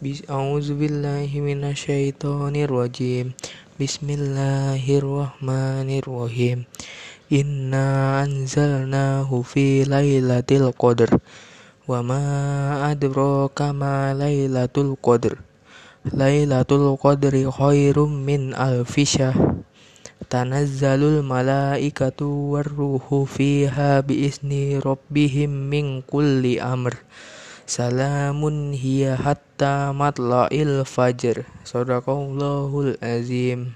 Bismillahirrahmanirrahim. Inna anzalnahu fi lailatul qadr. Wa ma adraka ma lailatul qadr. Lailatul qadri khairum min alfi syahr. Tanazzalul malaikatu warruhu fiha biizni rabbihim min kulli amr. Salamun hiya hatta matla'il fajr. Sadaqallahul azim.